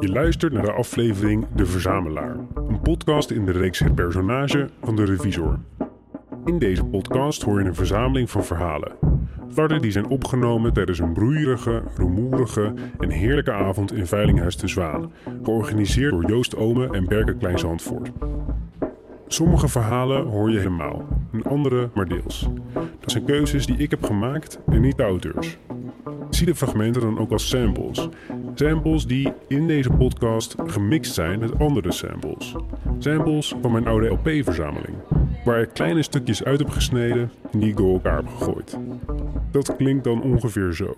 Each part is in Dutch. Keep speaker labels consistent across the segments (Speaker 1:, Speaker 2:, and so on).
Speaker 1: Je luistert naar de aflevering De Verzamelaar, een podcast in de reeks Het Personage van de Revisor. In deze podcast hoor je een verzameling van verhalen. Flarden die zijn opgenomen tijdens een broeierige, rumoerige en heerlijke avond in Veilinghuis de Zwaan, georganiseerd door Joost Ome en Berke Klein Zandvoort. Sommige verhalen hoor je helemaal, en andere maar deels. Dat zijn keuzes die ik heb gemaakt en niet de auteurs. Zie de fragmenten dan ook als samples. Samples die in deze podcast gemixt zijn met andere samples. Samples van mijn oude LP-verzameling, waar ik kleine stukjes uit heb gesneden en die door elkaar heb gegooid. Dat klinkt dan ongeveer zo.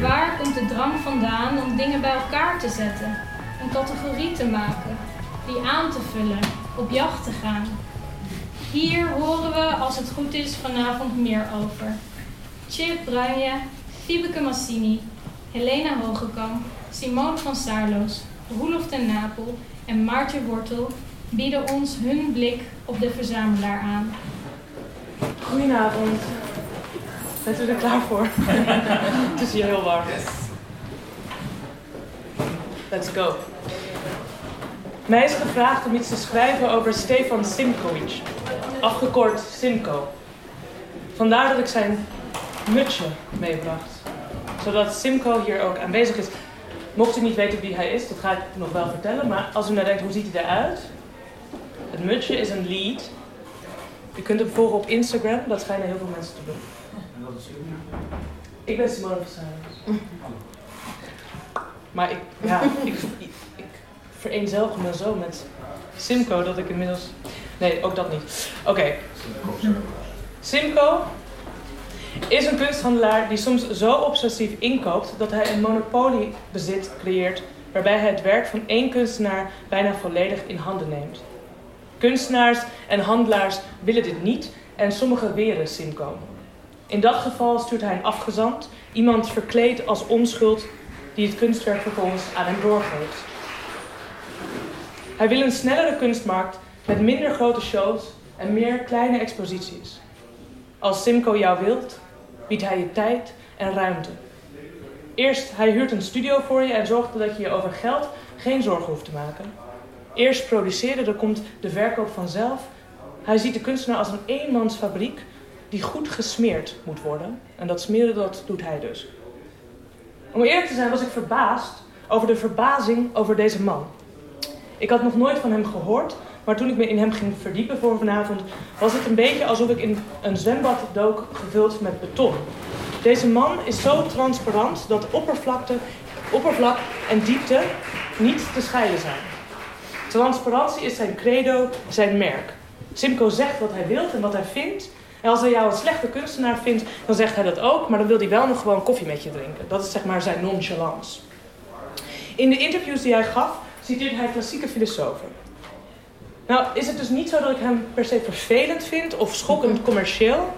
Speaker 2: Waar komt de drang vandaan om dingen bij elkaar te zetten, een categorie te maken, die aan te vullen, op jacht te gaan? Hier horen we, als het goed is, vanavond meer over. Chip Bruinje, Fiebeke Massini, Helena Hogekamp, Simone van Saarloos, Roelof ten Napel en Maartje Wortel bieden ons hun blik op de verzamelaar aan.
Speaker 3: Goedenavond. Bent u er klaar voor? Het is hier heel warm. Let's go. Mij is gevraagd om iets te schrijven over Stefan Simkovic, afgekort Simco. Vandaar dat ik zijn mutsje meebracht, zodat Simco hier ook aanwezig is. Mocht u niet weten wie hij is, dat ga ik nog wel vertellen, maar als u nou denkt, hoe ziet hij eruit? Het mutsje is een lead. U kunt hem volgen op Instagram, dat schijnen heel veel mensen te doen. Ik ben Simone van. Maar ik, ja, ik, ik, ik vereenzelvig me zo met Simco dat ik inmiddels... Nee, ook dat niet. Oké. Simco is een kunsthandelaar die soms zo obsessief inkoopt dat hij een monopoliebezit creëert waarbij hij het werk van één kunstenaar bijna volledig in handen neemt. Kunstenaars en handelaars willen dit niet en sommigen weren Simco. In dat geval stuurt hij een afgezant, iemand verkleed als onschuld, die het kunstwerk vervolgens aan hem doorgeeft. Hij wil een snellere kunstmarkt met minder grote shows en meer kleine exposities. Als Simco jou wilt, biedt hij je tijd en ruimte. Eerst hij huurt een studio voor je en zorgt dat je je over geld geen zorgen hoeft te maken. Eerst produceren, dan komt de verkoop vanzelf. Hij ziet de kunstenaar als een eenmansfabriek die goed gesmeerd moet worden. En dat smeren, dat doet hij dus. Om eerlijk te zijn was ik verbaasd over de verbazing over deze man. Ik had nog nooit van hem gehoord, maar toen ik me in hem ging verdiepen voor vanavond, was het een beetje alsof ik in een zwembad dook gevuld met beton. Deze man is zo transparant dat oppervlakte, oppervlak en diepte niet te scheiden zijn. Transparantie is zijn credo, zijn merk. Simco zegt wat hij wil en wat hij vindt. En als hij jou een slechte kunstenaar vindt, dan zegt hij dat ook, maar dan wil hij wel nog gewoon koffie met je drinken. Dat is zeg maar zijn nonchalance. In de interviews die hij gaf, citeert hij klassieke filosofen. Nou, is het dus niet zo dat ik hem per se vervelend vind of schokkend commercieel.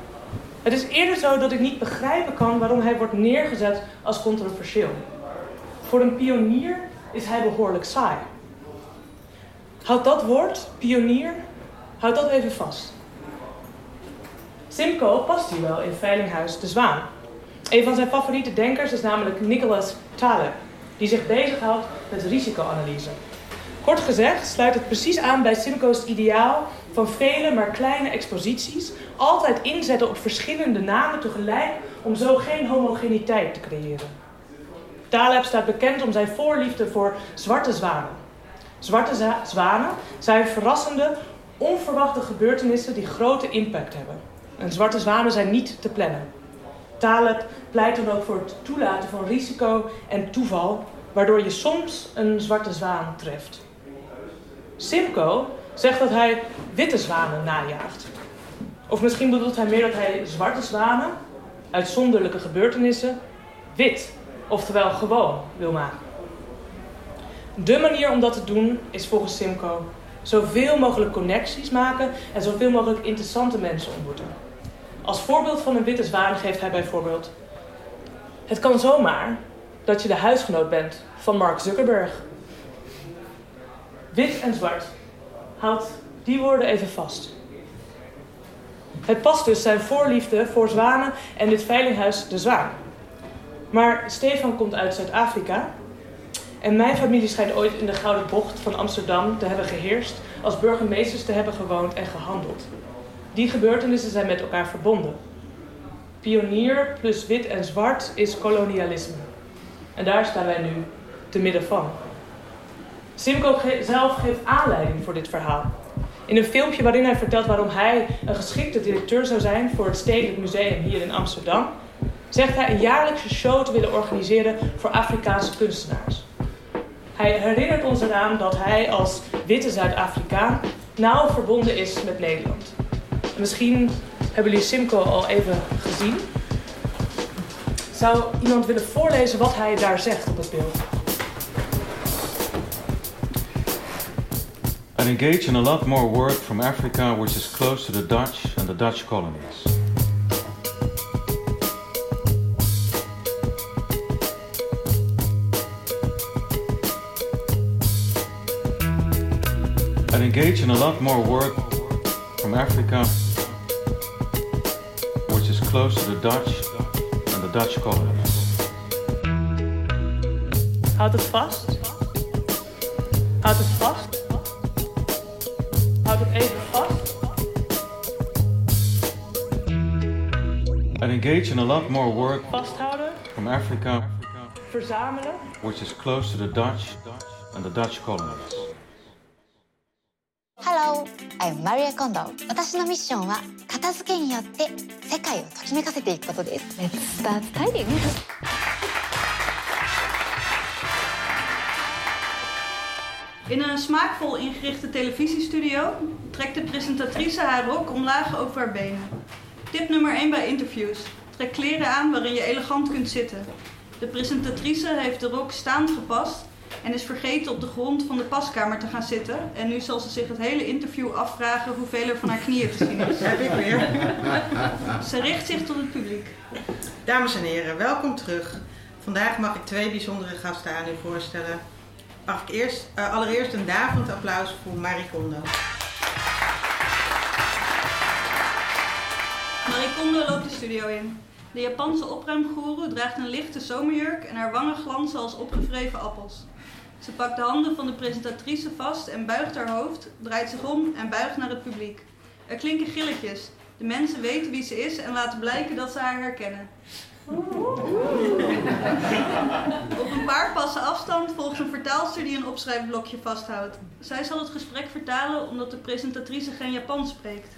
Speaker 3: Het is eerder zo dat ik niet begrijpen kan waarom hij wordt neergezet als controversieel. Voor een pionier is hij behoorlijk saai. Houd dat woord, pionier, houd dat even vast. Simco past hier wel in Veilinghuis de Zwaan. Een van zijn favoriete denkers is namelijk Nicholas Taleb, die zich bezighoudt met risicoanalyse. Kort gezegd sluit het precies aan bij Simco's ideaal van vele maar kleine exposities, altijd inzetten op verschillende namen tegelijk om zo geen homogeniteit te creëren. Taleb staat bekend om zijn voorliefde voor zwarte zwanen. Zwarte zwanen zijn verrassende, onverwachte gebeurtenissen die grote impact hebben. En zwarte zwanen zijn niet te plannen. Taleb pleit dan ook voor het toelaten van risico en toeval, waardoor je soms een zwarte zwaan treft. Simco zegt dat hij witte zwanen najaagt. Of misschien bedoelt hij meer dat hij zwarte zwanen, uitzonderlijke gebeurtenissen, wit, oftewel gewoon, wil maken. De manier om dat te doen is volgens Simco zoveel mogelijk connecties maken en zoveel mogelijk interessante mensen ontmoeten. Als voorbeeld van een witte zwaan geeft hij bijvoorbeeld: Het kan zomaar dat je de huisgenoot bent van Mark Zuckerberg. Wit en zwart. Houd die woorden even vast. Het past dus zijn voorliefde voor zwanen en dit veilinghuis De Zwaan. Maar Stefan komt uit Zuid-Afrika. En mijn familie schijnt ooit in de Gouden Bocht van Amsterdam te hebben geheerst, als burgemeesters te hebben gewoond en gehandeld. Die gebeurtenissen zijn met elkaar verbonden. Pionier plus wit en zwart is kolonialisme. En daar staan wij nu te midden van. Simco zelf geeft aanleiding voor dit verhaal. In een filmpje waarin hij vertelt waarom hij een geschikte directeur zou zijn voor het Stedelijk Museum hier in Amsterdam, zegt hij een jaarlijkse show te willen organiseren voor Afrikaanse kunstenaars. Hij herinnert ons eraan dat hij als witte Zuid-Afrikaan nauw verbonden is met Nederland. misschien hebben jullie Simco al even gezien. Zou iemand willen voorlezen wat hij daar zegt op het beeld?
Speaker 4: And engage in a lot more work from Africa, which is close to the Dutch and the Dutch colonies. And engage in a lot more work from Africa, which is close to the Dutch and the Dutch colonies.
Speaker 3: Houd het vast. Houd het vast.
Speaker 4: engage in a lot more work
Speaker 3: Vasthouden.
Speaker 4: from Africa,
Speaker 3: Verzamelen.
Speaker 4: which is close to the Dutch and the Dutch colonies.
Speaker 5: Hello, I'm Maria Kondo 私のミッションは片付けによって世界をときめかせていくことです Let's start tidying
Speaker 6: In een smaakvol ingerichte televisiestudio trekt de presentatrice haar rok omlaag over haar benen. Tip nummer 1 bij interviews. Trek kleren aan waarin je elegant kunt zitten. De presentatrice heeft de rok staand gepast en is vergeten op de grond van de paskamer te gaan zitten. En nu zal ze zich het hele interview afvragen hoeveel er van haar knieën te zien is.
Speaker 7: Heb ik weer.
Speaker 6: Ze richt zich tot het publiek.
Speaker 7: Dames en heren, welkom terug. Vandaag mag ik twee bijzondere gasten aan u voorstellen. Mag ik eerst, uh, allereerst een daverend applaus voor Marie Kondo.
Speaker 6: Marie loopt de studio in. De Japanse opruimgoeroe draagt een lichte zomerjurk en haar wangen glanzen als opgevreven appels. Ze pakt de handen van de presentatrice vast en buigt haar hoofd, draait zich om en buigt naar het publiek. Er klinken gilletjes. De mensen weten wie ze is en laten blijken dat ze haar herkennen. Op een paar passen afstand volgt een vertaalster die een opschrijfblokje vasthoudt. Zij zal het gesprek vertalen omdat de presentatrice geen Japans spreekt.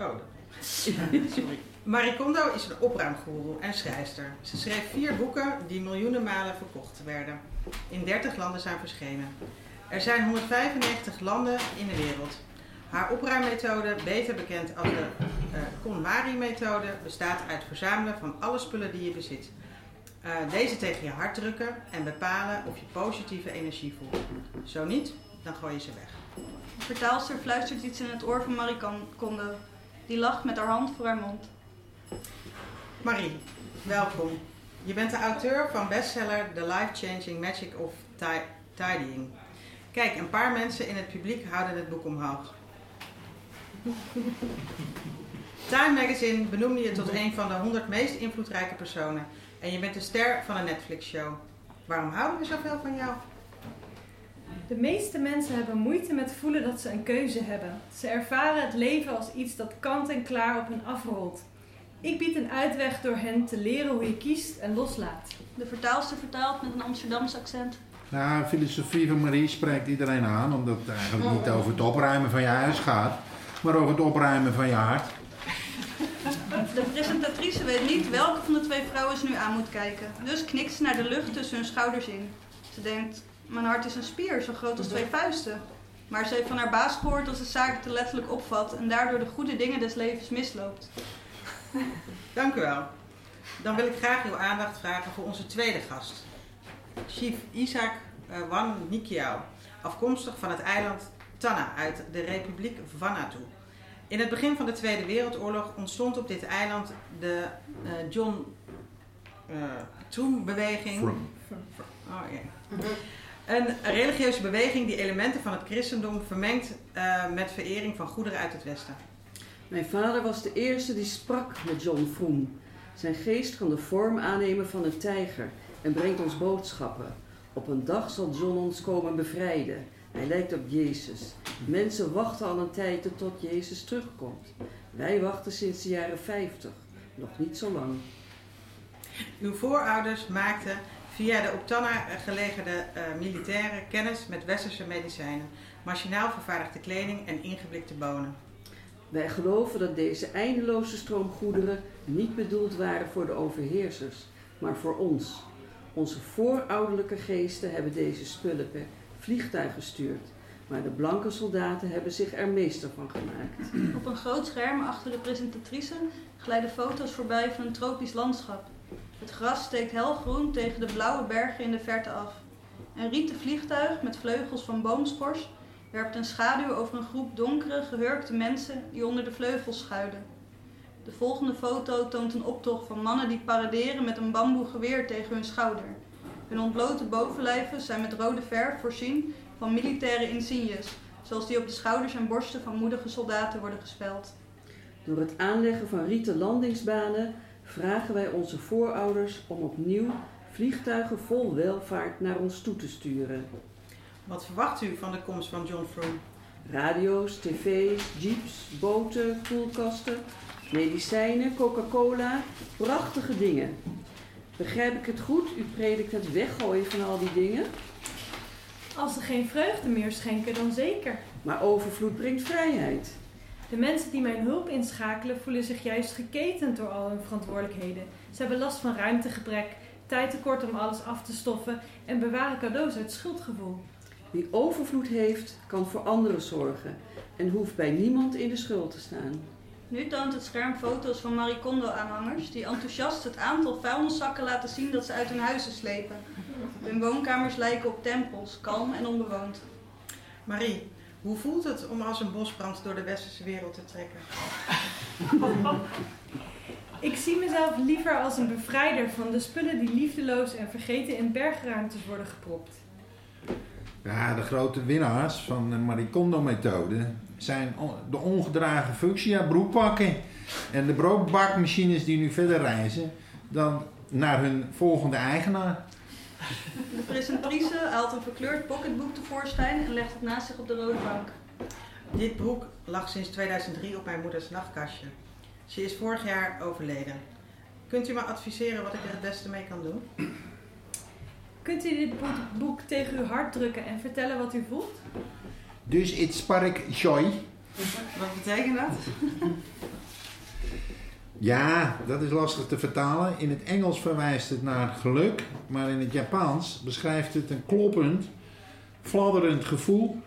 Speaker 7: Oh, sorry. Marie Kondo is een opruimgoeroe en schrijfster. Ze schreef vier boeken die miljoenen malen verkocht werden. In 30 landen zijn verschenen. Er zijn 195 landen in de wereld. Haar opruimmethode, beter bekend als de uh, KonMari-methode, bestaat uit verzamelen van alle spullen die je bezit. Uh, deze tegen je hart drukken en bepalen of je positieve energie voelt. Zo niet, dan gooi je ze weg.
Speaker 6: Vertaalster fluistert iets in het oor van Marie Kondo. Die lacht met haar hand voor haar mond.
Speaker 7: Marie, welkom. Je bent de auteur van bestseller The Life-Changing Magic of Tidying. Kijk, een paar mensen in het publiek houden het boek omhoog. Time Magazine benoemde je tot een van de 100 meest invloedrijke personen. En je bent de ster van een Netflix-show. Waarom houden we zoveel van jou?
Speaker 8: De meeste mensen hebben moeite met voelen dat ze een keuze hebben. Ze ervaren het leven als iets dat kant en klaar op hen afrolt. Ik bied een uitweg door hen te leren hoe je kiest en loslaat.
Speaker 6: De vertaalster vertaalt met een Amsterdams accent.
Speaker 9: Nou, filosofie van Marie spreekt iedereen aan, omdat het eigenlijk niet over het opruimen van je huis gaat, maar over het opruimen van je hart.
Speaker 6: De presentatrice weet niet welke van de twee vrouwen ze nu aan moet kijken. Dus knikt ze naar de lucht tussen hun schouders in. Ze denkt, Mijn hart is een spier, zo groot als twee vuisten. Maar ze heeft van haar baas gehoord dat ze zaken te letterlijk opvat en daardoor de goede dingen des levens misloopt.
Speaker 7: Dank u wel. Dan wil ik graag uw aandacht vragen voor onze tweede gast. Chief Isaac uh, Wan Nikiao, afkomstig van het eiland Tanna uit de Republiek Vanuatu. In het begin van de Tweede Wereldoorlog ontstond op dit eiland de uh, John uh, Troem-beweging. Oh, yeah. Een religieuze beweging die elementen van het christendom vermengt uh, met verering van goederen uit het Westen.
Speaker 10: Mijn vader was de eerste die sprak met John Froome. Zijn geest kan de vorm aannemen van een tijger en brengt ons boodschappen. Op een dag zal John ons komen bevrijden. Hij lijkt op Jezus. Mensen wachten al een tijd tot Jezus terugkomt. Wij wachten sinds de jaren 50. Nog niet zo lang.
Speaker 7: Uw voorouders maakten via de op Tanna gelegerde uh, militairen kennis met westerse medicijnen, machinaal vervaardigde kleding en ingeblikte bonen.
Speaker 10: Wij geloven dat deze eindeloze stroom goederen niet bedoeld waren voor de overheersers, maar voor ons. Onze voorouderlijke geesten hebben deze spullen per vliegtuig gestuurd, maar de blanke soldaten hebben zich er meester van gemaakt.
Speaker 6: Op een groot scherm achter de presentatrice glijden foto's voorbij van een tropisch landschap. Het gras steekt helgroen tegen de blauwe bergen in de verte af. Een rieten vliegtuig met vleugels van boomschors werpt een schaduw over een groep donkere, gehurkte mensen die onder de vleugels schuilen. De volgende foto toont een optocht van mannen die paraderen met een bamboe geweer tegen hun schouder. Hun ontblote bovenlijven zijn met rode verf voorzien van militaire insignes, zoals die op de schouders en borsten van moedige soldaten worden gespeld.
Speaker 10: Door het aanleggen van rieten landingsbanen vragen wij onze voorouders om opnieuw vliegtuigen vol welvaart naar ons toe te sturen.
Speaker 7: Wat verwacht u van de komst van John Froome?
Speaker 10: Radio's, tv's, jeeps, boten, koelkasten, medicijnen, Coca-Cola, prachtige dingen. Begrijp ik het goed? U predikt het weggooien van al die dingen?
Speaker 8: Als ze geen vreugde meer schenken, dan zeker.
Speaker 10: Maar overvloed brengt vrijheid.
Speaker 8: De mensen die mijn hulp inschakelen voelen zich juist geketend door al hun verantwoordelijkheden. Ze hebben last van ruimtegebrek, tijd tekort om alles af te stoffen en bewaren cadeaus uit schuldgevoel.
Speaker 10: Wie overvloed heeft, kan voor anderen zorgen en hoeft bij niemand in de schuld te staan.
Speaker 6: Nu toont het scherm foto's van Marie Kondo-aanhangers die enthousiast het aantal vuilniszakken laten zien dat ze uit hun huizen slepen. Hun woonkamers lijken op tempels, kalm en onbewoond.
Speaker 7: Marie, hoe voelt het om als een bosbrand door de westerse wereld te trekken?
Speaker 8: Ik zie mezelf liever als een bevrijder van de spullen die liefdeloos en vergeten in bergruimtes worden gepropt.
Speaker 9: Ja, de grote winnaars van de Marie Kondo-methode zijn de ongedragen fuchsia broekpakken en de broodbakmachines die nu verder reizen dan naar hun volgende eigenaar.
Speaker 6: De presentatrice haalt een verkleurd pocketboek tevoorschijn en legt het naast zich op de rode bank.
Speaker 7: Dit boek lag sinds 2003 op mijn moeders nachtkastje. Ze is vorig jaar overleden. Kunt u me adviseren wat ik er het beste mee kan doen?
Speaker 8: Kunt u dit boek tegen uw hart drukken en vertellen wat u voelt?
Speaker 9: Dus it spark joy.
Speaker 6: Wat betekent dat?
Speaker 9: Ja, dat is lastig te vertalen. In het Engels verwijst het naar geluk, maar in het Japans beschrijft het een kloppend, fladderend gevoel.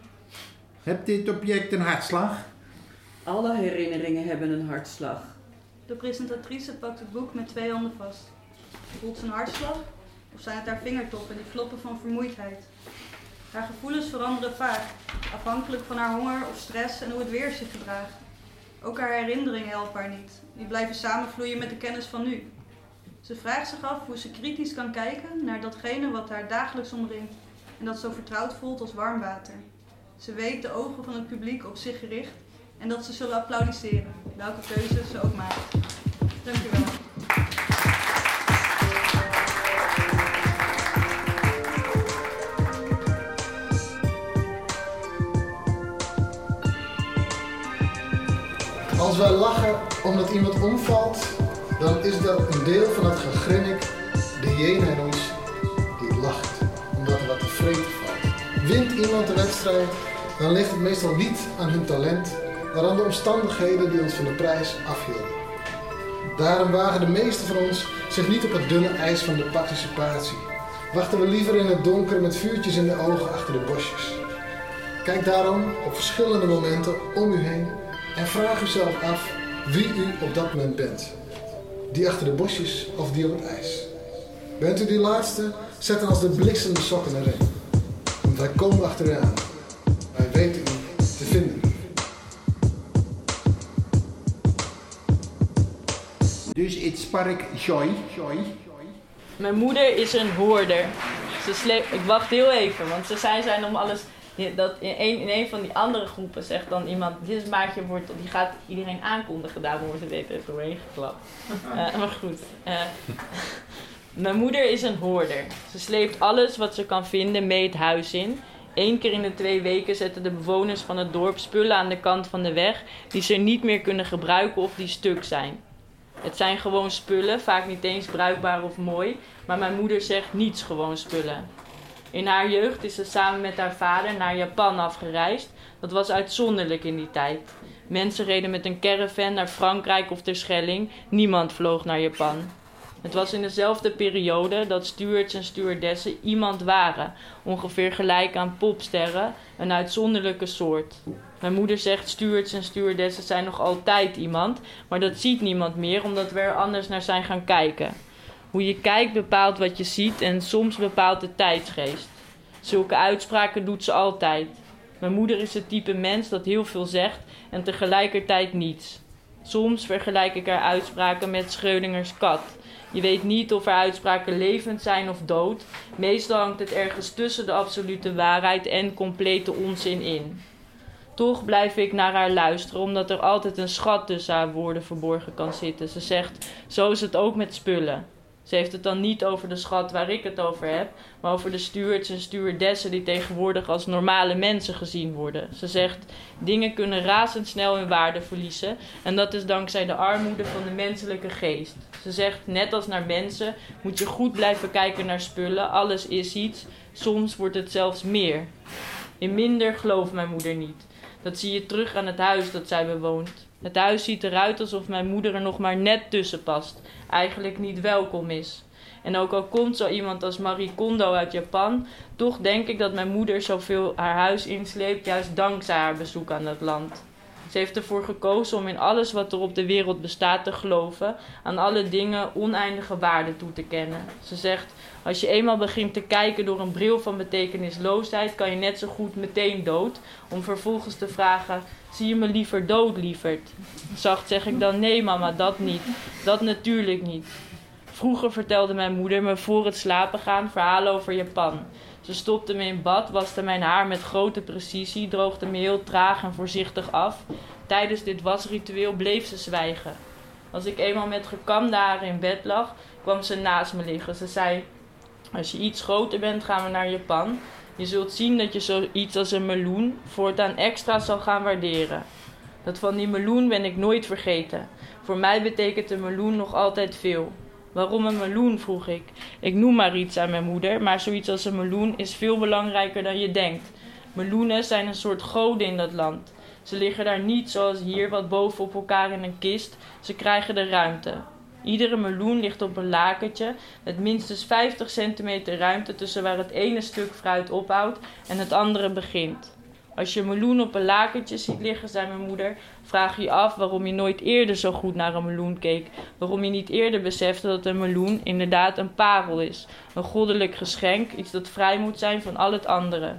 Speaker 9: Hebt dit object een hartslag?
Speaker 10: Alle herinneringen hebben een hartslag.
Speaker 6: De presentatrice pakt het boek met twee handen vast. Voelt ze een hartslag? Of zijn het haar vingertoppen die floppen van vermoeidheid? Haar gevoelens veranderen vaak, afhankelijk van haar honger of stress en hoe het weer zich gedraagt. Ook haar herinneringen helpen haar niet. Die blijven samenvloeien met de kennis van nu. Ze vraagt zich af hoe ze kritisch kan kijken naar datgene wat haar dagelijks omringt en dat zo vertrouwd voelt als warm water. Ze weet de ogen van het publiek op zich gericht en dat ze zullen applaudisseren, welke keuze ze ook maakt. Dank u wel.
Speaker 11: Als wij lachen omdat iemand omvalt, dan is dat een deel van het gegrinnik, de jene in ons, die lacht omdat er wat te valt. Wint iemand de wedstrijd, dan ligt het meestal niet aan hun talent, maar aan de omstandigheden die ons van de prijs afhielden. Daarom wagen de meesten van ons zich niet op het dunne ijs van de participatie. wachten we liever in het donker met vuurtjes in de ogen achter de bosjes. Kijk daarom op verschillende momenten om u heen en vraag uzelf af wie u op dat moment bent. Die achter de bosjes of die op het ijs. Bent u die laatste, zet dan als de bliksem de sokken erin. Want wij komen achter u aan. Wij weten u te vinden.
Speaker 9: Dus het spark joy. joy.
Speaker 12: Mijn moeder is een hoorder. Ze sleep, ik wacht heel even, want ze zijn, zijn om alles. Dat in, een, in een van die andere groepen zegt dan iemand: Dit is maatje wortel, die gaat iedereen aankondigen. Daarom wordt het even doorheen geklapt. Uh, maar goed. Uh, mijn moeder is een hoorder. Ze sleept alles wat ze kan vinden mee het huis in. Eén keer in de twee weken zetten de bewoners van het dorp spullen aan de kant van de weg die ze niet meer kunnen gebruiken of die stuk zijn. Het zijn gewoon spullen, vaak niet eens bruikbaar of mooi, maar mijn moeder zegt niets gewoon spullen. In haar jeugd is ze samen met haar vader naar Japan afgereisd. Dat was uitzonderlijk in die tijd. Mensen reden met een caravan naar Frankrijk of Terschelling. Niemand vloog naar Japan. Het was in dezelfde periode dat stewards en stewardessen iemand waren, ongeveer gelijk aan popsterren, een uitzonderlijke soort. Mijn moeder zegt stewards en stewardessen zijn nog altijd iemand, maar dat ziet niemand meer omdat we er anders naar zijn gaan kijken. Hoe je kijkt bepaalt wat je ziet en soms bepaalt de tijdsgeest. Zulke uitspraken doet ze altijd. Mijn moeder is het type mens dat heel veel zegt en tegelijkertijd niets. Soms vergelijk ik haar uitspraken met Schreudingers kat. Je weet niet of haar uitspraken levend zijn of dood. Meestal hangt het ergens tussen de absolute waarheid en complete onzin in. Toch blijf ik naar haar luisteren, omdat er altijd een schat tussen haar woorden verborgen kan zitten. Ze zegt: Zo is het ook met spullen. Ze heeft het dan niet over de schat waar ik het over heb, maar over de stewards en stewardessen die tegenwoordig als normale mensen gezien worden. Ze zegt: Dingen kunnen razendsnel hun waarde verliezen en dat is dankzij de armoede van de menselijke geest. Ze zegt: Net als naar mensen moet je goed blijven kijken naar spullen. Alles is iets, soms wordt het zelfs meer. In minder gelooft mijn moeder niet. Dat zie je terug aan het huis dat zij bewoont. Het huis ziet eruit alsof mijn moeder er nog maar net tussen past, eigenlijk niet welkom is. En ook al komt zo iemand als Marie Kondo uit Japan, toch denk ik dat mijn moeder zoveel haar huis insleept, juist dankzij haar bezoek aan dat land. Ze heeft ervoor gekozen om in alles wat er op de wereld bestaat te geloven, aan alle dingen oneindige waarde toe te kennen. Ze zegt: Als je eenmaal begint te kijken door een bril van betekenisloosheid, kan je net zo goed meteen dood, om vervolgens te vragen: Zie je me liever dood, lieverd? Zacht zeg ik dan: Nee, mama, dat niet. Dat natuurlijk niet. Vroeger vertelde mijn moeder me voor het slapen gaan verhalen over Japan. Ze stopte me in bad, waste mijn haar met grote precisie, droogde me heel traag en voorzichtig af. Tijdens dit wasritueel bleef ze zwijgen. Als ik eenmaal met gekamde haren in bed lag, kwam ze naast me liggen. Ze zei: Als je iets groter bent, gaan we naar Japan. Je zult zien dat je zoiets als een meloen voortaan extra zal gaan waarderen. Dat van die meloen ben ik nooit vergeten. Voor mij betekent een meloen nog altijd veel. Waarom een meloen? vroeg ik. Ik noem maar iets aan mijn moeder, maar zoiets als een meloen is veel belangrijker dan je denkt. Meloenen zijn een soort goden in dat land. Ze liggen daar niet zoals hier, wat boven op elkaar in een kist. Ze krijgen de ruimte. Iedere meloen ligt op een lakentje met minstens 50 centimeter ruimte tussen waar het ene stuk fruit ophoudt en het andere begint. Als je meloen op een lakentje ziet liggen, zei mijn moeder, vraag je af waarom je nooit eerder zo goed naar een meloen keek. Waarom je niet eerder besefte dat een meloen inderdaad een parel is. Een goddelijk geschenk, iets dat vrij moet zijn van al het andere.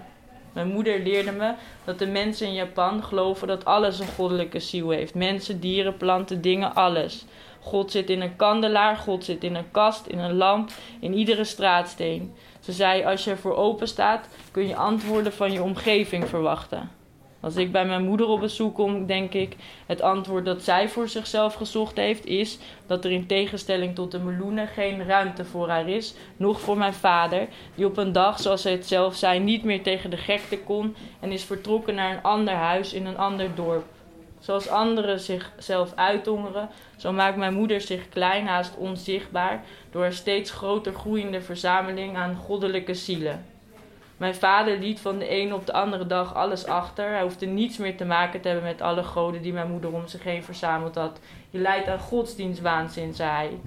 Speaker 12: Mijn moeder leerde me dat de mensen in Japan geloven dat alles een goddelijke ziel heeft. Mensen, dieren, planten, dingen, alles. God zit in een kandelaar, God zit in een kast, in een lamp, in iedere straatsteen. Ze zei: Als je ervoor open staat, kun je antwoorden van je omgeving verwachten. Als ik bij mijn moeder op bezoek kom, denk ik: het antwoord dat zij voor zichzelf gezocht heeft, is dat er in tegenstelling tot de meloenen geen ruimte voor haar is, nog voor mijn vader, die op een dag, zoals zij het zelf zei, niet meer tegen de gekte kon en is vertrokken naar een ander huis in een ander dorp. Zoals anderen zichzelf uithongeren, zo maakt mijn moeder zich klein, haast onzichtbaar, door een steeds groter groeiende verzameling aan goddelijke zielen. Mijn vader liet van de ene op de andere dag alles achter. Hij hoefde niets meer te maken te hebben met alle goden die mijn moeder om zich heen verzameld had. Je leidt aan godsdienstwaanzin, zei hij.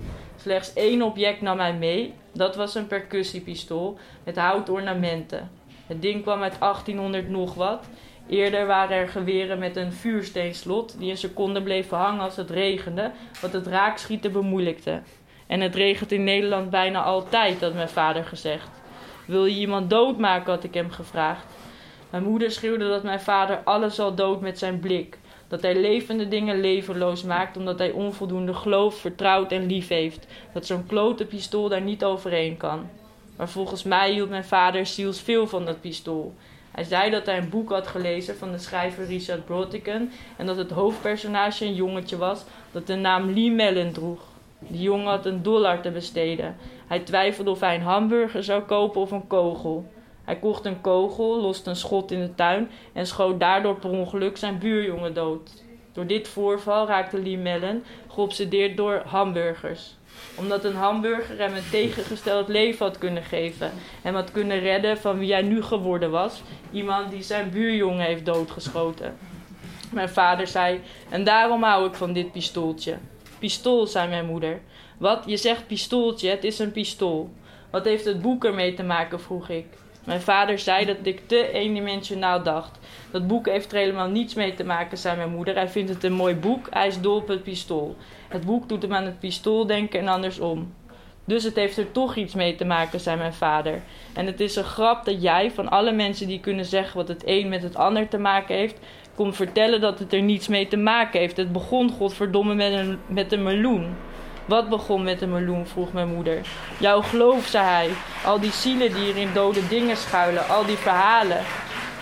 Speaker 12: Slechts één object nam hij mee, Dat was een percussiepistool met houtornamenten. Het ding kwam uit 1800 nog wat. Eerder waren er geweren met een vuursteenslot die een seconde bleven hangen als het regende, wat het raakschieten bemoeilijkte. En het regent in Nederland bijna altijd, had mijn vader gezegd. Wil je iemand doodmaken, had ik hem gevraagd. Mijn moeder schreeuwde dat mijn vader alles al dood met zijn blik. Dat hij levende dingen levenloos maakt omdat hij onvoldoende gelooft, vertrouwt en lief heeft. Dat zo'n klote pistool daar niet overheen kan. Maar volgens mij hield mijn vader ziels veel van dat pistool. Hij zei dat hij een boek had gelezen van de schrijver Richard Brautigan en dat het hoofdpersonage een jongetje was dat de naam Lee Mellon droeg. Die jongen had een dollar te besteden. Hij twijfelde of hij een hamburger zou kopen of een kogel. Hij kocht een kogel, loste een schot in de tuin en schoot daardoor per ongeluk zijn buurjongen dood. Door dit voorval raakte Lee Mellon geobsedeerd door hamburgers. Omdat een hamburger hem een tegengesteld leven had kunnen geven. Hem had kunnen redden van wie hij nu geworden was. Iemand die zijn buurjongen heeft doodgeschoten. Mijn vader zei, en daarom hou ik van dit pistooltje. Pistool, zei mijn moeder. Wat? Je zegt pistooltje, het is een pistool. Wat heeft het boek ermee te maken, vroeg ik. Mijn vader zei dat ik te eendimensionaal dacht. Dat boek heeft er helemaal niets mee te maken, zei mijn moeder. Hij vindt het een mooi boek, hij is dol op het pistool. Het boek doet hem aan het pistool denken en andersom. Dus het heeft er toch iets mee te maken, zei mijn vader. En het is een grap dat jij, van alle mensen die kunnen zeggen wat het een met het ander te maken heeft, komt vertellen dat het er niets mee te maken heeft. Het begon, godverdomme, met een, met een meloen. Wat begon met een meloen? vroeg mijn moeder. Jouw geloof, zei hij. Al die zielen die er in dode dingen schuilen, al die verhalen.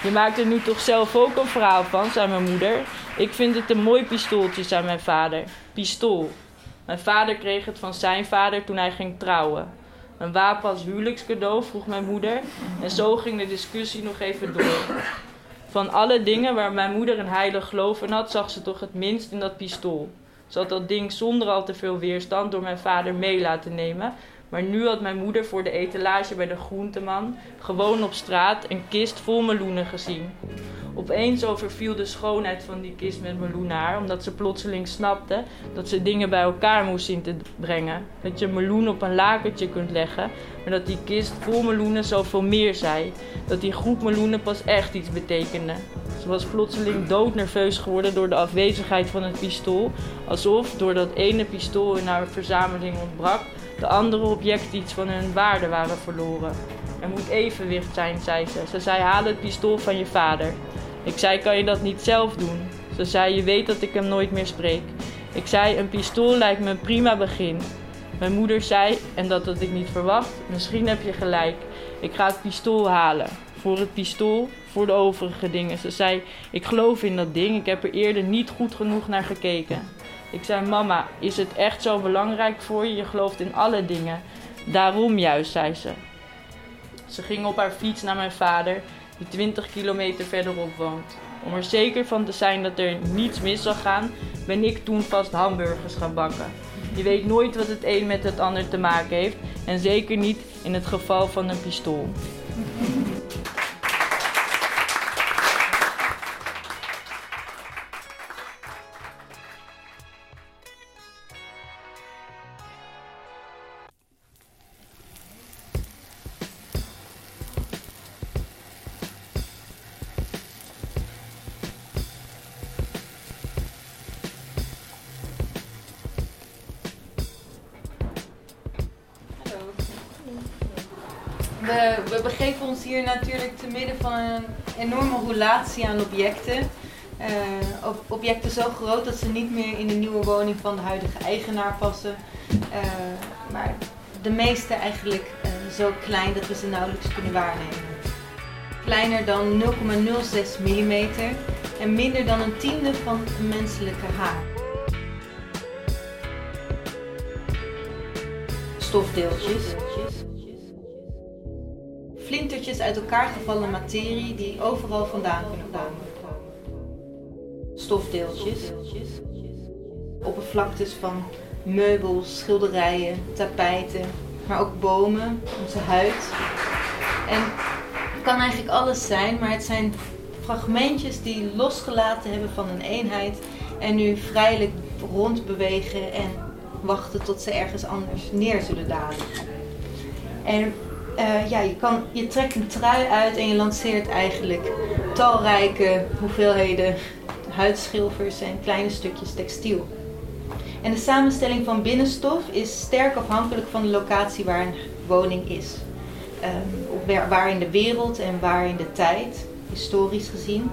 Speaker 12: Je maakt er nu toch zelf ook een verhaal van, zei mijn moeder. Ik vind het een mooi pistooltje, zei mijn vader. Pistool. Mijn vader kreeg het van zijn vader toen hij ging trouwen. Een wapen als huwelijkscadeau, vroeg mijn moeder. En zo ging de discussie nog even door. Van alle dingen waar mijn moeder een heilig geloof in had, zag ze toch het minst in dat pistool. Had dat ding zonder al te veel weerstand door mijn vader mee laten nemen. Maar nu had mijn moeder voor de etalage bij de groenteman gewoon op straat een kist vol meloenen gezien. Opeens overviel de schoonheid van die kist met meloenen haar, omdat ze plotseling snapte dat ze dingen bij elkaar moest zien te brengen. Dat je meloen op een lakentje kunt leggen, maar dat die kist vol meloenen zoveel meer zei. Dat die groep meloenen pas echt iets betekende. Ze was plotseling doodnerveus geworden door de afwezigheid van het pistool, alsof door dat ene pistool in haar verzameling ontbrak, de andere objecten iets van hun waarde waren verloren. Er moet evenwicht zijn, zei ze. Ze zei: haal het pistool van je vader. Ik zei: kan je dat niet zelf doen? Ze zei: je weet dat ik hem nooit meer spreek. Ik zei: een pistool lijkt me een prima begin. Mijn moeder zei, en dat had ik niet verwacht: misschien heb je gelijk. Ik ga het pistool halen. Voor het pistool, voor de overige dingen. Ze zei: ik geloof in dat ding. Ik heb er eerder niet goed genoeg naar gekeken. Ik zei: Mama, is het echt zo belangrijk voor je? Je gelooft in alle dingen. Daarom juist, zei ze. Ze ging op haar fiets naar mijn vader, die 20 kilometer verderop woont. Om er zeker van te zijn dat er niets mis zal gaan, ben ik toen vast hamburgers gaan bakken. Je weet nooit wat het een met het ander te maken heeft, en zeker niet in het geval van een pistool.
Speaker 13: Aan objecten. Eh, ob- objecten zo groot dat ze niet meer in de nieuwe woning van de huidige eigenaar passen. Eh, maar de meeste eigenlijk eh, zo klein dat we ze nauwelijks kunnen waarnemen. Kleiner dan 0,06 mm en minder dan een tiende van een menselijke haar. Stofdeeltjes. Flintertjes uit elkaar gevallen materie die overal vandaan kunnen komen. Stofdeeltjes. Oppervlaktes van meubels, schilderijen, tapijten, maar ook bomen, onze huid. En het kan eigenlijk alles zijn, maar het zijn fragmentjes die losgelaten hebben van een eenheid en nu vrijelijk rondbewegen en wachten tot ze ergens anders neer zullen dalen. En eh, ja, je, kan, je trekt een trui uit en je lanceert eigenlijk talrijke hoeveelheden huidschilfers en kleine stukjes textiel. En de samenstelling van binnenstof is sterk afhankelijk van de locatie waar een woning is. Um, waar in de wereld en waar in de tijd, historisch gezien.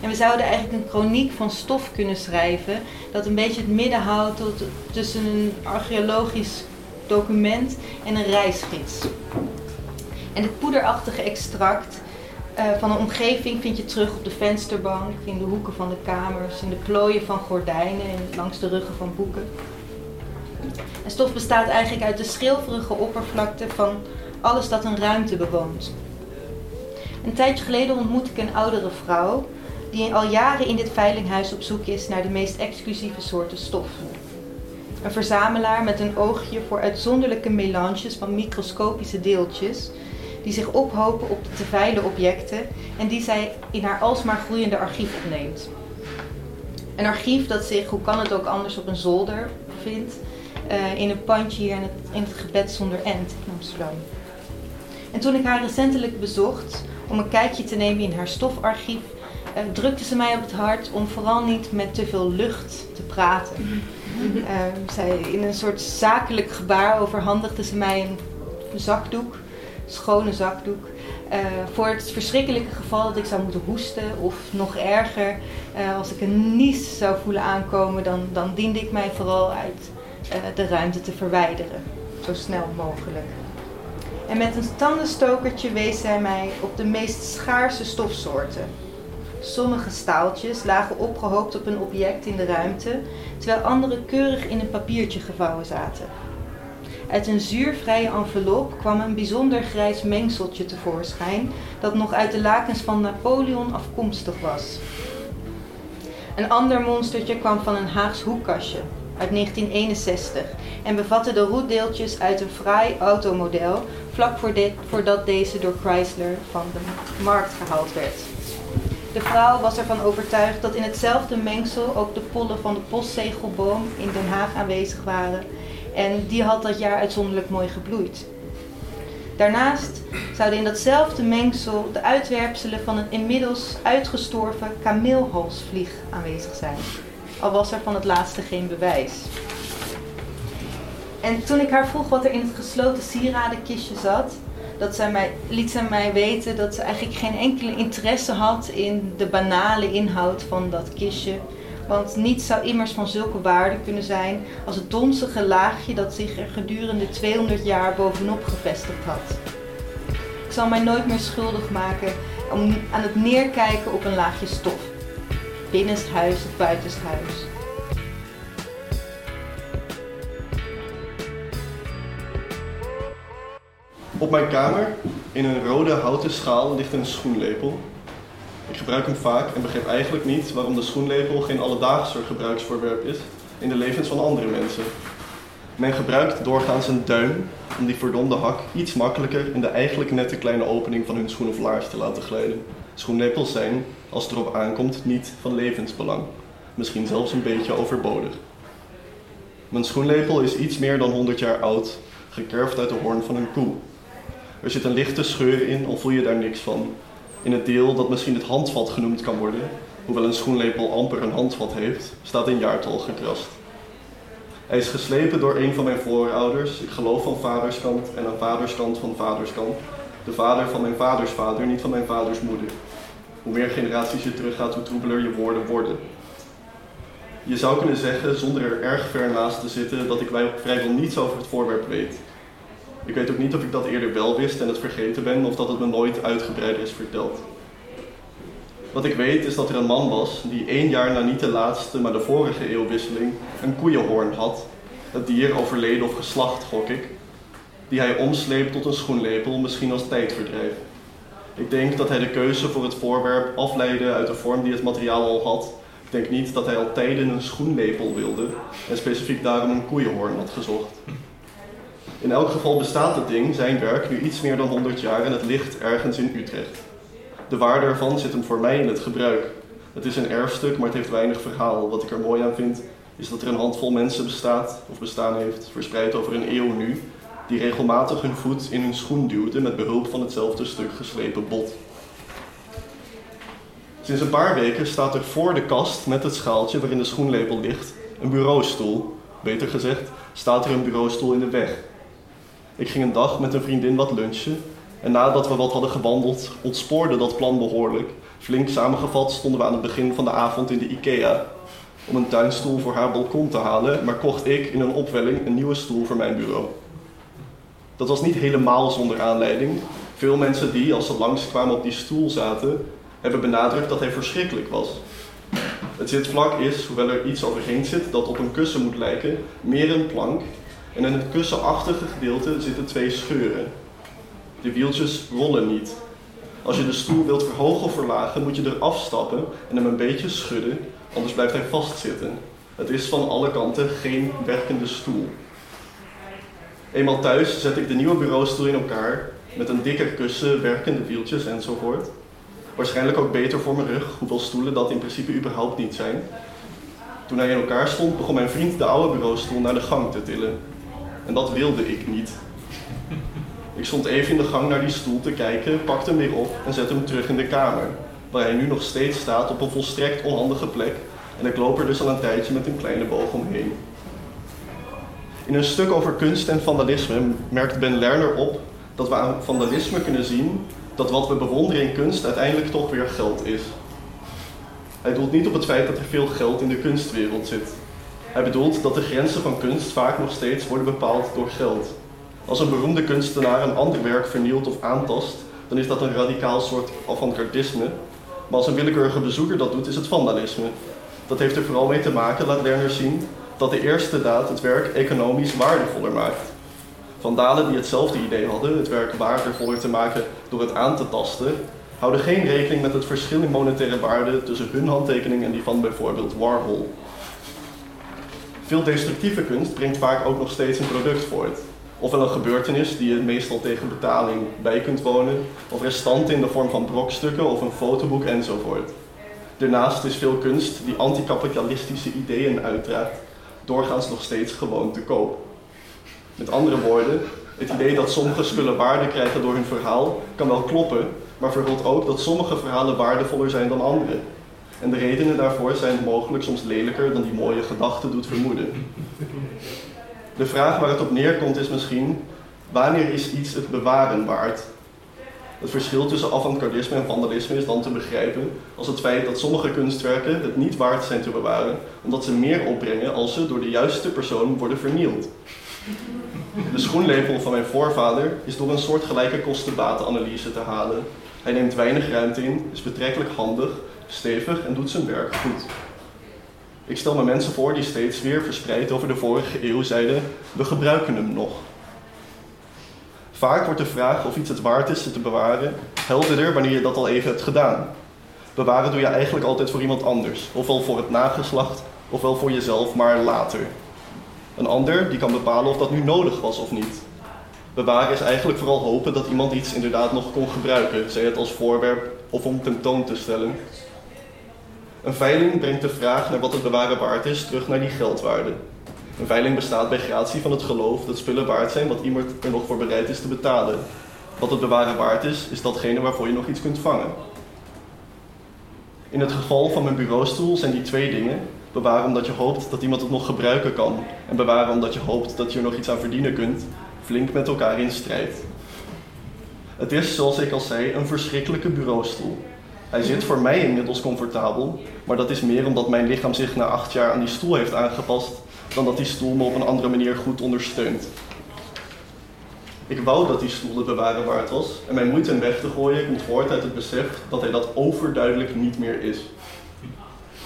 Speaker 13: En we zouden eigenlijk een chroniek van stof kunnen schrijven dat een beetje het midden houdt tussen een archeologisch document en een reisgids. En het poederachtige extract uh, van een omgeving vind je terug op de vensterbank, in de hoeken van de kamers, in de plooien van gordijnen en langs de ruggen van boeken. En stof bestaat eigenlijk uit de schilferige oppervlakte van alles dat een ruimte bewoont. Een tijdje geleden ontmoette ik een oudere vrouw die al jaren in dit veilinghuis op zoek is naar de meest exclusieve soorten stof. Een verzamelaar met een oogje voor uitzonderlijke melanges van microscopische deeltjes die zich ophopen op de te veilen objecten en die zij in haar alsmaar groeiende archief opneemt. Een archief dat zich, hoe kan het ook anders, op een zolder bevindt, uh, in een pandje hier in het, in het gebed zonder end in Amsterdam. En toen ik haar recentelijk bezocht om een kijkje te nemen in haar stofarchief, uh, drukte ze mij op het hart om vooral niet met te veel lucht te praten. Uh, zij, in een soort zakelijk gebaar overhandigde ze mij een zakdoek schone zakdoek. Uh, voor het verschrikkelijke geval dat ik zou moeten hoesten of nog erger, uh, als ik een nies zou voelen aankomen, dan, dan diende ik mij vooral uit uh, de ruimte te verwijderen, zo snel mogelijk. En met een tandenstokertje wees zij mij op de meest schaarse stofsoorten. Sommige staaltjes lagen opgehoopt op een object in de ruimte, terwijl andere keurig in een papiertje gevouwen zaten. Uit een zuurvrije envelop kwam een bijzonder grijs mengseltje tevoorschijn dat nog uit de lakens van Napoleon afkomstig was. Een ander monstertje kwam van een Haags hoekkastje uit 1961 en bevatte de roetdeeltjes uit een fraai automodel vlak voordat deze door Chrysler van de markt gehaald werd. De vrouw was ervan overtuigd dat in hetzelfde mengsel ook de pollen van de postzegelboom in Den Haag aanwezig waren en die had dat jaar uitzonderlijk mooi gebloeid. Daarnaast zouden in datzelfde mengsel de uitwerpselen van een inmiddels uitgestorven kameelhalsvlieg aanwezig zijn. Al was er van het laatste geen bewijs. En toen ik haar vroeg wat er in het gesloten sieradenkistje zat, dat mij, liet zij mij weten dat ze eigenlijk geen enkele interesse had in de banale inhoud van dat kistje. Want niets zou immers van zulke waarde kunnen zijn als het donzige laagje dat zich er gedurende 200 jaar bovenop gevestigd had. Ik zal mij nooit meer schuldig maken om aan het neerkijken op een laagje stof, binnenshuis of buitenshuis.
Speaker 14: Op mijn kamer, in een rode houten schaal, ligt een schoenlepel ik gebruik hem vaak en begrijp eigenlijk niet waarom de schoenlepel geen alledaagse gebruiksvoorwerp is in de levens van andere mensen. Men gebruikt doorgaans een duim om die verdomde hak iets makkelijker in de eigenlijk nette kleine opening van hun schoen of laars te laten glijden. Schoenlepels zijn, als het erop aankomt, niet van levensbelang. Misschien zelfs een beetje overbodig. Mijn schoenlepel is iets meer dan 100 jaar oud, gekerfd uit de hoorn van een koe. Er zit een lichte scheur in, al voel je daar niks van in het deel dat misschien het handvat genoemd kan worden, hoewel een schoenlepel amper een handvat heeft, staat een jaartal gekrast. Hij is geslepen door een van mijn voorouders, ik geloof van vaderskant en aan vaderskant van vaderskant. De vader van mijn vaders vader, niet van mijn vaders moeder. Hoe meer generaties je teruggaat, hoe troebeler je woorden worden. Je zou kunnen zeggen, zonder er erg ver naast te zitten, dat ik vrijwel niets over het voorwerp weet. Ik weet ook niet of ik dat eerder wel wist en het vergeten ben, of dat het me nooit uitgebreider is verteld. Wat ik weet is dat er een man was die één jaar na niet de laatste, maar de vorige eeuwwisseling een koeienhoorn had. Het dier overleden of geslacht, gok ik. Die hij omsleept tot een schoenlepel, misschien als tijdverdrijf. Ik denk dat hij de keuze voor het voorwerp afleidde uit de vorm die het materiaal al had. Ik denk niet dat hij al tijden een schoenlepel wilde en specifiek daarom een koeienhoorn had gezocht. In elk geval bestaat het ding, zijn werk, nu iets meer dan 100 jaar en het ligt ergens in Utrecht. De waarde ervan zit hem voor mij in het gebruik. Het is een erfstuk, maar het heeft weinig verhaal. Wat ik er mooi aan vind, is dat er een handvol mensen bestaat, of bestaan heeft, verspreid over een eeuw nu, die regelmatig hun voet in hun schoen duwden met behulp van hetzelfde stuk geslepen bot. Sinds een paar weken staat er voor de kast met het schaaltje waarin de schoenlepel ligt een bureaustoel. Beter gezegd, staat er een bureaustoel in de weg. Ik ging een dag met een vriendin wat lunchen en nadat we wat hadden gewandeld, ontspoorde dat plan behoorlijk. Flink samengevat stonden we aan het begin van de avond in de IKEA om een tuinstoel voor haar balkon te halen, maar kocht ik in een opwelling een nieuwe stoel voor mijn bureau. Dat was niet helemaal zonder aanleiding. Veel mensen die, als ze langskwamen op die stoel zaten, hebben benadrukt dat hij verschrikkelijk was. Het zitvlak is, hoewel er iets overheen zit dat op een kussen moet lijken, meer een plank en in het kussenachtige gedeelte zitten twee scheuren. De wieltjes rollen niet. Als je de stoel wilt verhogen of verlagen, moet je er afstappen en hem een beetje schudden, anders blijft hij vastzitten. Het is van alle kanten geen werkende stoel. Eenmaal thuis zet ik de nieuwe bureaustoel in elkaar met een dikker kussen, werkende wieltjes enzovoort. Waarschijnlijk ook beter voor mijn rug, hoeveel stoelen dat in principe überhaupt niet zijn. Toen hij in elkaar stond, begon mijn vriend de oude bureaustoel naar de gang te tillen. En dat wilde ik niet. Ik stond even in de gang naar die stoel te kijken, pakte hem weer op en zette hem terug in de kamer, waar hij nu nog steeds staat op een volstrekt onhandige plek en ik loop er dus al een tijdje met een kleine boog omheen. In een stuk over kunst en vandalisme merkt Ben Lerner op dat we aan vandalisme kunnen zien dat wat we bewonderen in kunst uiteindelijk toch weer geld is. Hij doelt niet op het feit dat er veel geld in de kunstwereld zit. Hij bedoelt dat de grenzen van kunst vaak nog steeds worden bepaald door geld. Als een beroemde kunstenaar een ander werk vernielt of aantast, dan is dat een radicaal soort avant-gardisme. Maar als een willekeurige bezoeker dat doet, is het vandalisme. Dat heeft er vooral mee te maken, laat Lerner zien, dat de eerste daad het werk economisch waardevoller maakt. Vandalen die hetzelfde idee hadden, het werk waardevoller te maken door het aan te tasten, houden geen rekening met het verschil in monetaire waarde tussen hun handtekening en die van bijvoorbeeld Warhol. Veel destructieve kunst brengt vaak ook nog steeds een product voort. Ofwel een gebeurtenis die je meestal tegen betaling bij kunt wonen, of restanten in de vorm van brokstukken of een fotoboek enzovoort. Daarnaast is veel kunst die anticapitalistische ideeën uitdraagt, doorgaans nog steeds gewoon te koop. Met andere woorden, het idee dat sommige spullen waarde krijgen door hun verhaal kan wel kloppen, maar verhult ook dat sommige verhalen waardevoller zijn dan andere. En de redenen daarvoor zijn mogelijk soms lelijker dan die mooie gedachte doet vermoeden. De vraag waar het op neerkomt is misschien, wanneer is iets het bewaren waard? Het verschil tussen avant-gardisme en vandalisme is dan te begrijpen als het feit dat sommige kunstwerken het niet waard zijn te bewaren, omdat ze meer opbrengen als ze door de juiste persoon worden vernield. De schoenlepel van mijn voorvader is door een soortgelijke kostenbatenanalyse te halen. Hij neemt weinig ruimte in, is betrekkelijk handig, stevig en doet zijn werk goed. Ik stel me mensen voor die steeds weer verspreid over de vorige eeuw zeiden: we gebruiken hem nog. Vaak wordt de vraag of iets het waard is te bewaren helderder wanneer je dat al even hebt gedaan. Bewaren doe je eigenlijk altijd voor iemand anders, ofwel voor het nageslacht, ofwel voor jezelf, maar later. Een ander die kan bepalen of dat nu nodig was of niet. Bewaren is eigenlijk vooral hopen dat iemand iets inderdaad nog kon gebruiken, zij het als voorwerp of om tentoon te stellen. Een veiling brengt de vraag naar wat het bewaren waard is terug naar die geldwaarde. Een veiling bestaat bij gratie van het geloof dat spullen waard zijn wat iemand er nog voor bereid is te betalen. Wat het bewaren waard is, is datgene waarvoor je nog iets kunt vangen. In het geval van mijn bureaustoel zijn die twee dingen. Bewaren omdat je hoopt dat iemand het nog gebruiken kan. En bewaren omdat je hoopt dat je er nog iets aan verdienen kunt. Flink met elkaar in strijd. Het is, zoals ik al zei, een verschrikkelijke bureaustoel. Hij zit voor mij inmiddels comfortabel, maar dat is meer omdat mijn lichaam zich na acht jaar aan die stoel heeft aangepast, dan dat die stoel me op een andere manier goed ondersteunt. Ik wou dat die stoel het bewaren waard was en mijn moeite hem weg te gooien komt voort uit het besef dat hij dat overduidelijk niet meer is.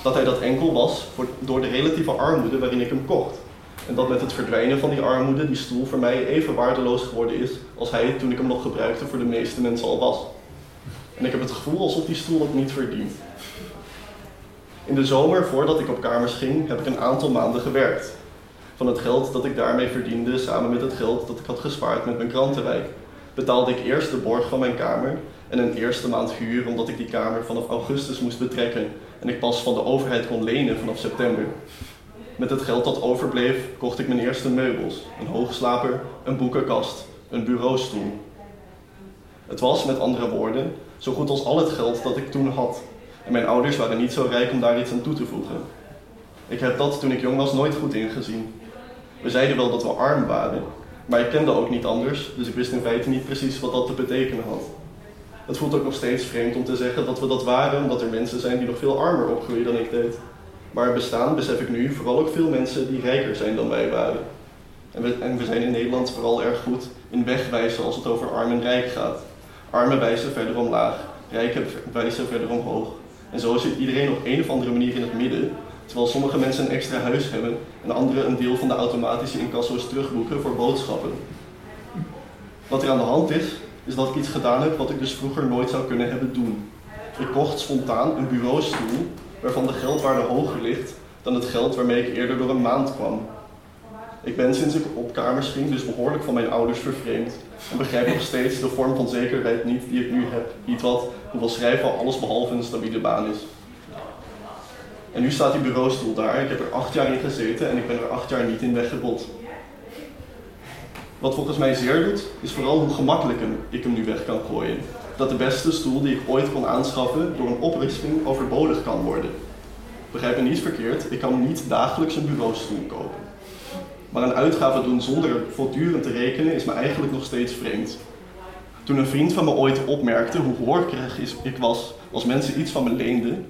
Speaker 14: Dat hij dat enkel was door de relatieve armoede waarin ik hem kocht. En dat met het verdwijnen van die armoede die stoel voor mij even waardeloos geworden is als hij toen ik hem nog gebruikte voor de meeste mensen al was. En ik heb het gevoel alsof die stoel het niet verdient. In de zomer, voordat ik op kamers ging, heb ik een aantal maanden gewerkt. Van het geld dat ik daarmee verdiende, samen met het geld dat ik had gespaard met mijn krantenwijk, betaalde ik eerst de borg van mijn kamer en een eerste maand huur omdat ik die kamer vanaf augustus moest betrekken en ik pas van de overheid kon lenen vanaf september. Met het geld dat overbleef kocht ik mijn eerste meubels, een hoogslaper, een boekenkast, een bureaustoel. Het was, met andere woorden, zo goed als al het geld dat ik toen had. En mijn ouders waren niet zo rijk om daar iets aan toe te voegen. Ik heb dat toen ik jong was nooit goed ingezien. We zeiden wel dat we arm waren, maar ik kende ook niet anders, dus ik wist in feite niet precies wat dat te betekenen had. Het voelt ook nog steeds vreemd om te zeggen dat we dat waren, omdat er mensen zijn die nog veel armer opgroeien dan ik deed. Maar er bestaan, besef ik nu, vooral ook veel mensen die rijker zijn dan wij waren. En we, en we zijn in Nederland vooral erg goed in wegwijzen als het over arm en rijk gaat. Armen wijzen verder omlaag, rijken wijzen verder omhoog. En zo zit iedereen op een of andere manier in het midden, terwijl sommige mensen een extra huis hebben en anderen een deel van de automatische incasso's terugboeken voor boodschappen. Wat er aan de hand is, is dat ik iets gedaan heb wat ik dus vroeger nooit zou kunnen hebben doen. Ik kocht spontaan een bureaustoel waarvan de geldwaarde hoger ligt dan het geld waarmee ik eerder door een maand kwam. Ik ben sinds ik op kamers ging dus behoorlijk van mijn ouders vervreemd en begrijp nog steeds de vorm van zekerheid niet die ik nu heb. Iets wat, hoewel schrijven alles behalve een stabiele baan is. En nu staat die bureaustoel daar. Ik heb er acht jaar in gezeten en ik ben er acht jaar niet in weggebot. Wat volgens mij zeer doet, is vooral hoe gemakkelijk ik hem nu weg kan gooien. Dat de beste stoel die ik ooit kon aanschaffen door een oprisping overbodig kan worden. Begrijp me niet verkeerd, ik kan niet dagelijks een bureaustoel kopen. Maar een uitgave doen zonder voortdurend te rekenen is me eigenlijk nog steeds vreemd. Toen een vriend van me ooit opmerkte hoe hoorkrig ik was als mensen iets van me leenden,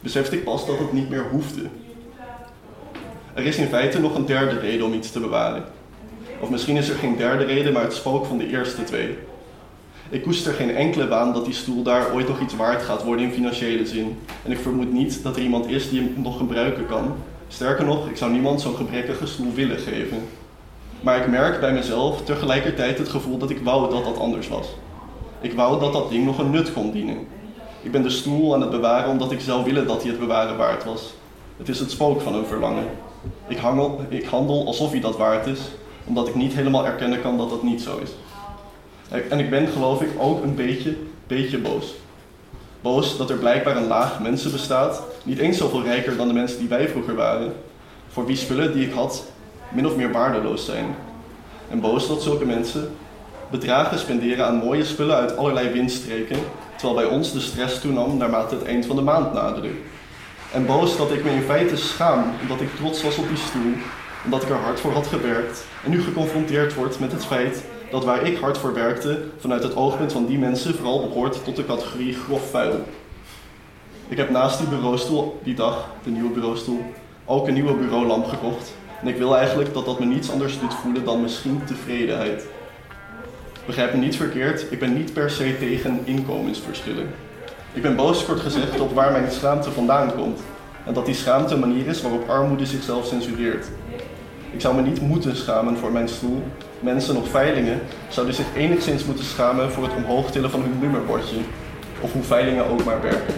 Speaker 14: besefte ik pas dat het niet meer hoefde. Er is in feite nog een derde reden om iets te bewaren. Of misschien is er geen derde reden, maar het spook van de eerste twee. Ik koester geen enkele waan dat die stoel daar ooit nog iets waard gaat worden in financiële zin. En ik vermoed niet dat er iemand is die hem nog gebruiken kan. Sterker nog, ik zou niemand zo'n gebrekkige stoel willen geven. Maar ik merk bij mezelf tegelijkertijd het gevoel dat ik wou dat dat anders was. Ik wou dat dat ding nog een nut kon dienen. Ik ben de stoel aan het bewaren omdat ik zou willen dat hij het bewaren waard was. Het is het spook van een verlangen. Ik, ik handel alsof hij dat waard is, omdat ik niet helemaal erkennen kan dat dat niet zo is. En ik ben geloof ik ook een beetje, beetje boos. Boos dat er blijkbaar een laag mensen bestaat, niet eens zoveel rijker dan de mensen die wij vroeger waren, voor wie spullen die ik had min of meer waardeloos zijn. En boos dat zulke mensen bedragen spenderen aan mooie spullen uit allerlei windstreken, terwijl bij ons de stress toenam naarmate het eind van de maand naderde. En boos dat ik me in feite schaam omdat ik trots was op die stoel, omdat ik er hard voor had gewerkt en nu geconfronteerd word met het feit dat waar ik hard voor werkte, vanuit het oogpunt van die mensen vooral behoort tot de categorie grof vuil. Ik heb naast die bureaustoel die dag, de nieuwe bureaustoel, ook een nieuwe bureaulamp gekocht. En ik wil eigenlijk dat dat me niets anders doet voelen dan misschien tevredenheid. Begrijp me niet verkeerd, ik ben niet per se tegen inkomensverschillen. Ik ben boos kort gezegd op waar mijn schaamte vandaan komt. En dat die schaamte een manier is waarop armoede zichzelf censureert. Ik zou me niet moeten schamen voor mijn stoel. Mensen of veilingen zouden zich enigszins moeten schamen voor het omhoog tillen van hun nummerbordje. Of hoe veilingen ook maar werken.